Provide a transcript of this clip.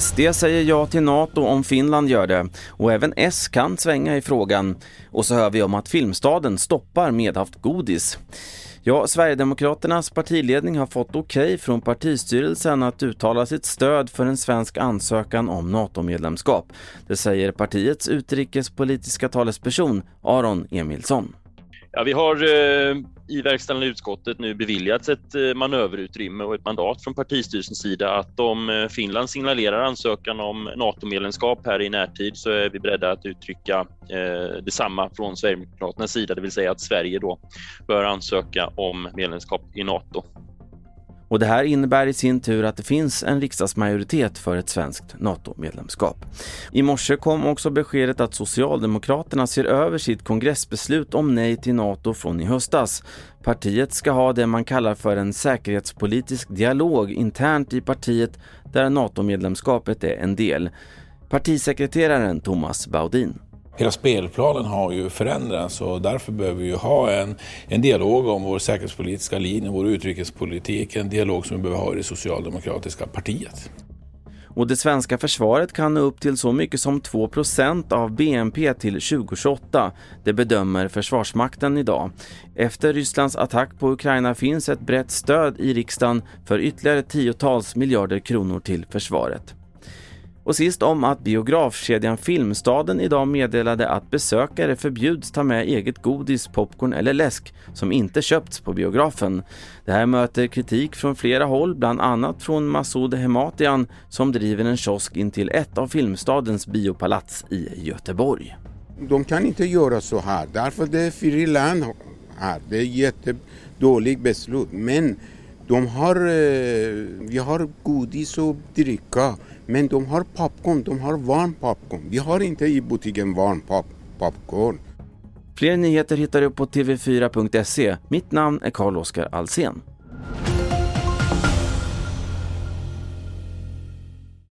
SD säger ja till NATO om Finland gör det och även S kan svänga i frågan. Och så hör vi om att Filmstaden stoppar medhaft godis. Ja, Sverigedemokraternas partiledning har fått okej okay från partistyrelsen att uttala sitt stöd för en svensk ansökan om NATO-medlemskap. Det säger partiets utrikespolitiska talesperson Aron Emilsson. Ja, vi har eh, i verkställande utskottet nu beviljats ett eh, manöverutrymme och ett mandat från partistyrelsens sida att om eh, Finland signalerar ansökan om NATO-medlemskap här i närtid så är vi beredda att uttrycka eh, detsamma från Sverigedemokraternas sida, det vill säga att Sverige då bör ansöka om medlemskap i NATO. Och det här innebär i sin tur att det finns en riksdagsmajoritet för ett svenskt NATO-medlemskap. I morse kom också beskedet att Socialdemokraterna ser över sitt kongressbeslut om nej till NATO från i höstas. Partiet ska ha det man kallar för en säkerhetspolitisk dialog internt i partiet där NATO-medlemskapet är en del. Partisekreteraren Thomas Baudin hela spelplanen har ju förändrats och därför behöver vi ha en, en dialog om vår säkerhetspolitiska linje, vår utrikespolitik, en dialog som vi behöver ha i det socialdemokratiska partiet. Och det svenska försvaret kan nå upp till så mycket som 2% av BNP till 2028. Det bedömer Försvarsmakten idag. Efter Rysslands attack på Ukraina finns ett brett stöd i riksdagen för ytterligare tiotals miljarder kronor till försvaret. Och sist om att biografkedjan Filmstaden idag meddelade att besökare förbjuds ta med eget godis, popcorn eller läsk som inte köpts på biografen. Det här möter kritik från flera håll, bland annat från Masoud Hematian som driver en kiosk intill ett av Filmstadens biopalats i Göteborg. De kan inte göra så här, därför det är fri land här. Det är jättedåligt beslut. Men de har, eh, vi har godis och dricka. Men de har popcorn, de har varm popcorn. Vi har inte i butiken varm pop popcorn. Fler nyheter hittar du på tv4.se. Mitt namn är Carl-Oskar Alsen.